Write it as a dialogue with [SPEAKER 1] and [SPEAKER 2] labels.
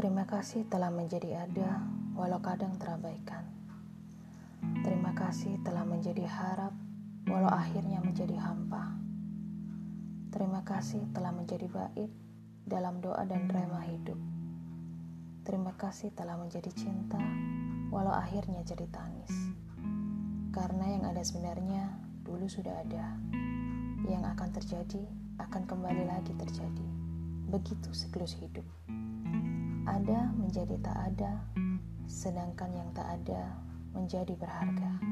[SPEAKER 1] Terima kasih telah menjadi ada, walau kadang terabaikan. Terima kasih telah menjadi harap, walau akhirnya menjadi hampa. Terima kasih telah menjadi baik dalam doa dan rema hidup. Terima kasih telah menjadi cinta, walau akhirnya jadi tangis. Karena yang ada sebenarnya dulu sudah ada. Yang akan terjadi akan kembali lagi terjadi. Begitu siklus hidup. Ada menjadi tak ada, sedangkan yang tak ada menjadi berharga.